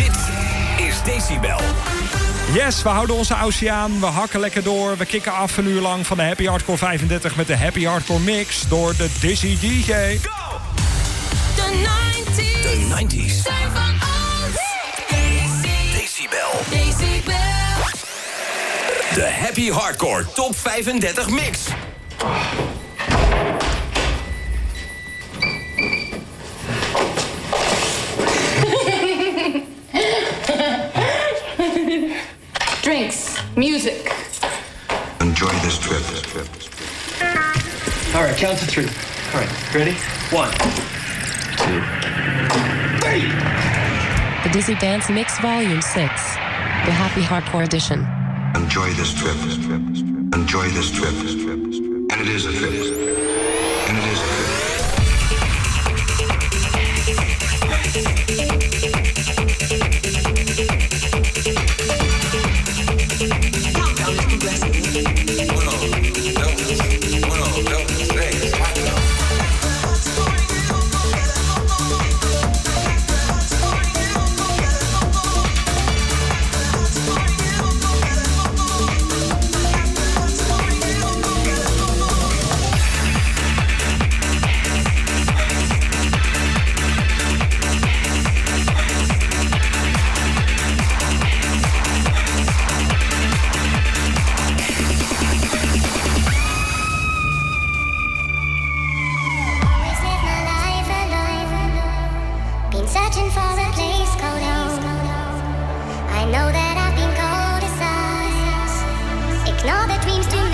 Dit is Decibel. Yes, we houden onze oceaan. We hakken lekker door. We kicken af een uur lang van de Happy Hardcore 35 met de Happy Hardcore Mix door de Dizzy DJ. Go! De 90s. De 90s. Zijn van ons. Decibel. Decibel. De Happy Hardcore Top 35 Mix. Music. Enjoy this trip. All right, count to three. All right, ready? One, two, three. The Dizzy Dance Mix Volume 6. The Happy Hardcore Edition. Enjoy this trip. Enjoy this trip. And it is a trip. I'm still.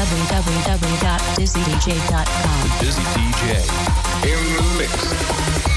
www.dizzydj.com. Dizzy DJ. In the mix.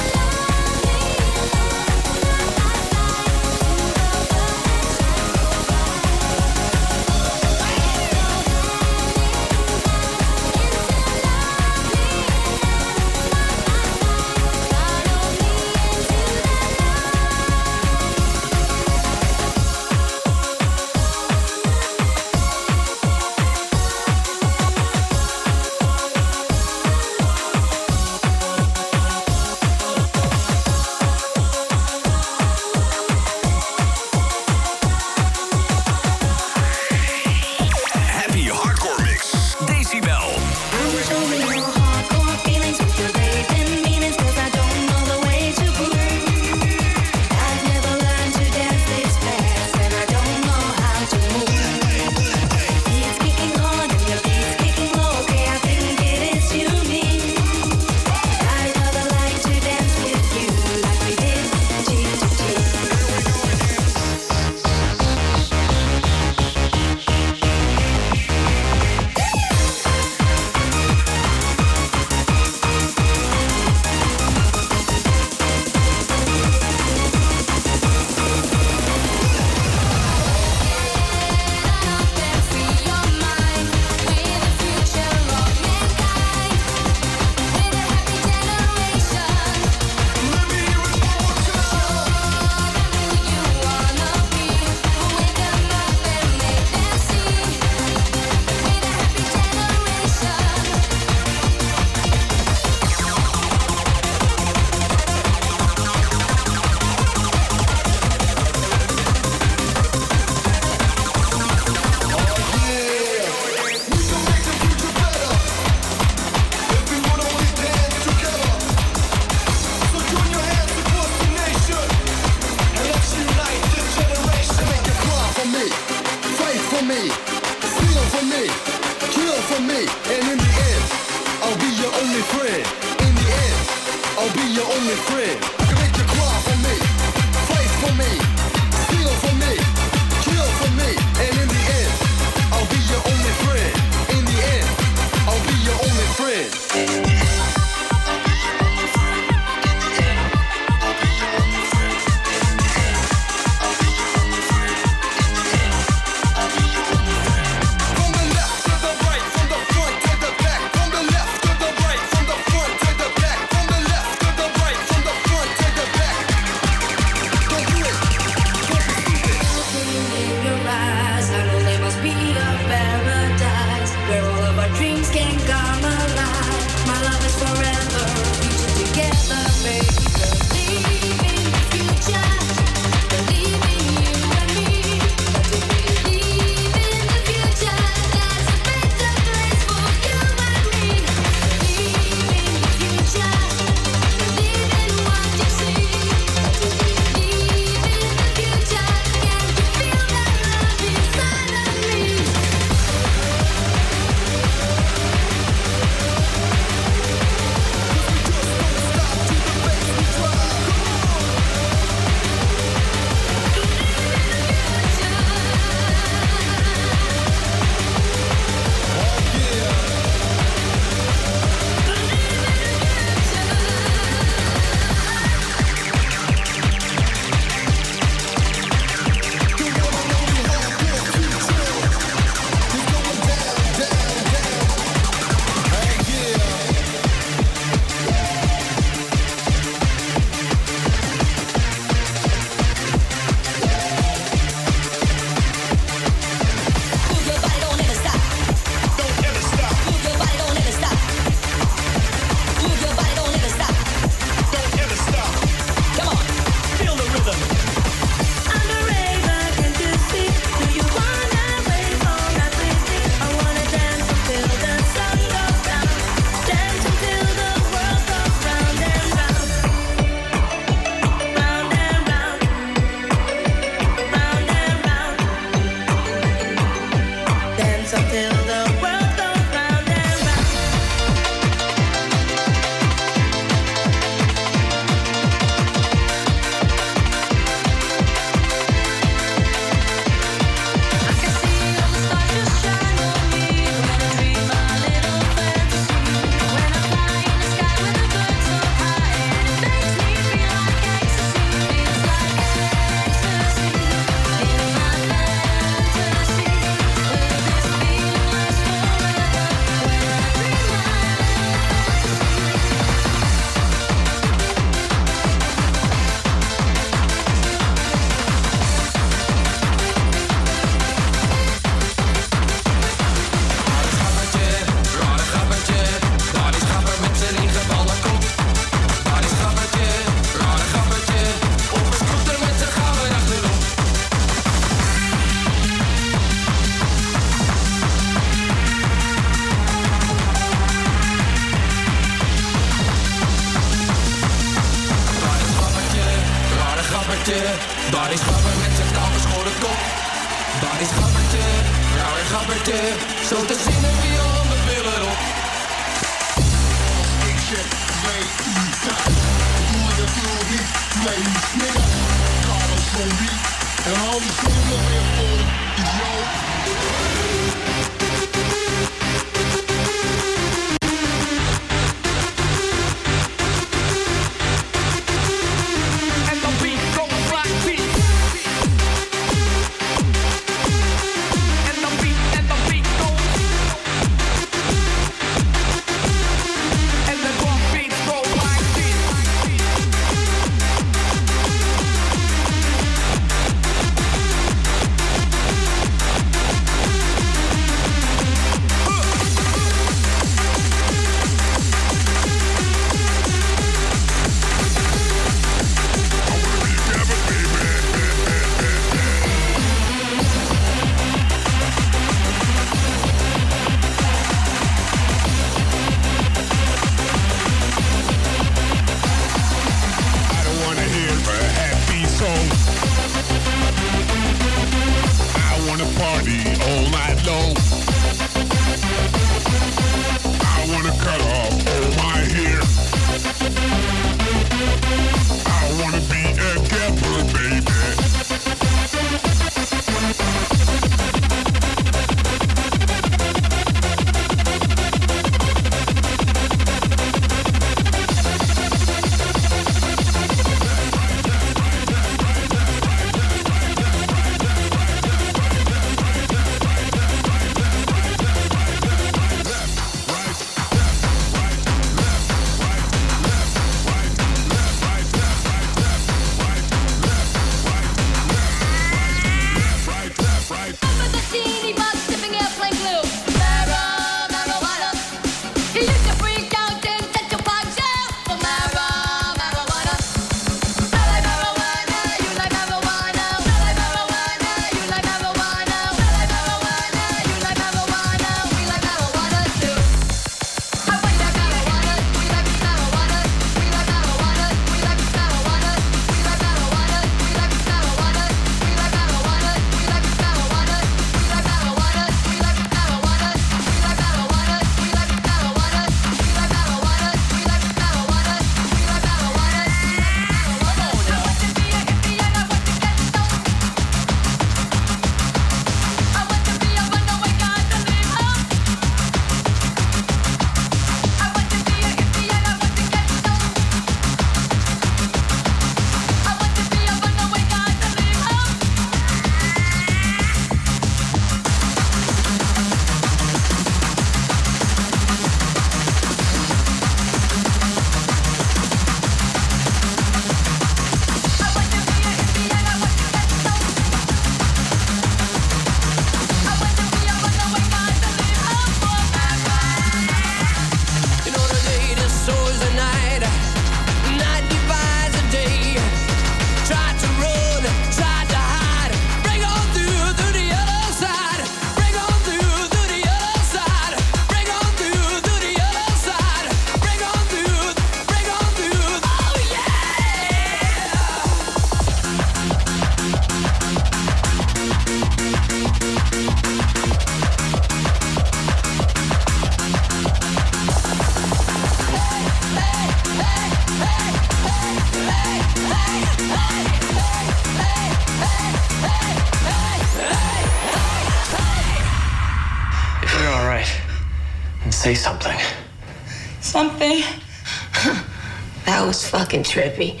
Fucking trippy.